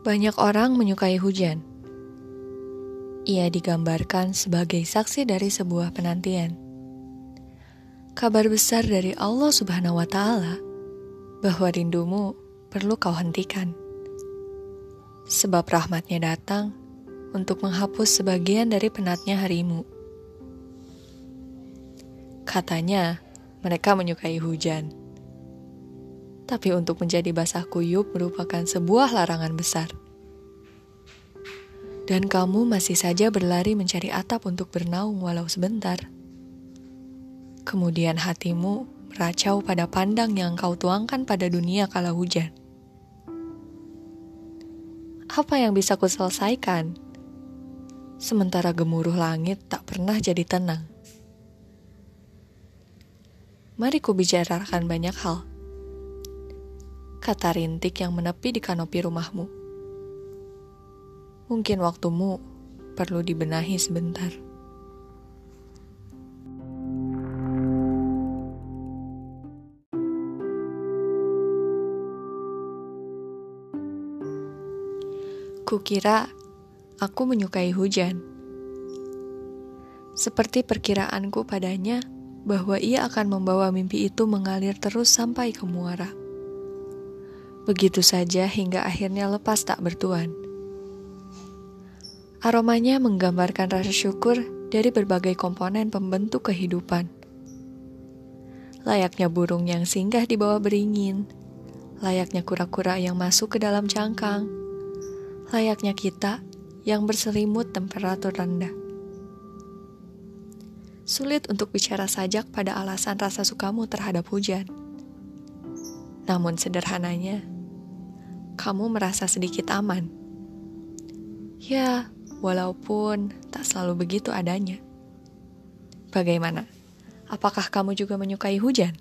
Banyak orang menyukai hujan. Ia digambarkan sebagai saksi dari sebuah penantian. Kabar besar dari Allah Subhanahu wa Ta'ala bahwa rindumu perlu kau hentikan, sebab rahmatnya datang untuk menghapus sebagian dari penatnya harimu. Katanya, mereka menyukai hujan tapi untuk menjadi basah kuyup merupakan sebuah larangan besar. Dan kamu masih saja berlari mencari atap untuk bernaung walau sebentar. Kemudian hatimu meracau pada pandang yang kau tuangkan pada dunia kala hujan. Apa yang bisa kuselesaikan? Sementara gemuruh langit tak pernah jadi tenang. Mari kubicarakan banyak hal kata rintik yang menepi di kanopi rumahmu. Mungkin waktumu perlu dibenahi sebentar. Kukira aku menyukai hujan. Seperti perkiraanku padanya bahwa ia akan membawa mimpi itu mengalir terus sampai ke muara. Begitu saja hingga akhirnya lepas tak bertuan. Aromanya menggambarkan rasa syukur dari berbagai komponen pembentuk kehidupan. Layaknya burung yang singgah di bawah beringin, layaknya kura-kura yang masuk ke dalam cangkang, layaknya kita yang berselimut temperatur rendah. Sulit untuk bicara sajak pada alasan rasa sukamu terhadap hujan. Namun sederhananya, kamu merasa sedikit aman. Ya, walaupun tak selalu begitu adanya. Bagaimana? Apakah kamu juga menyukai hujan?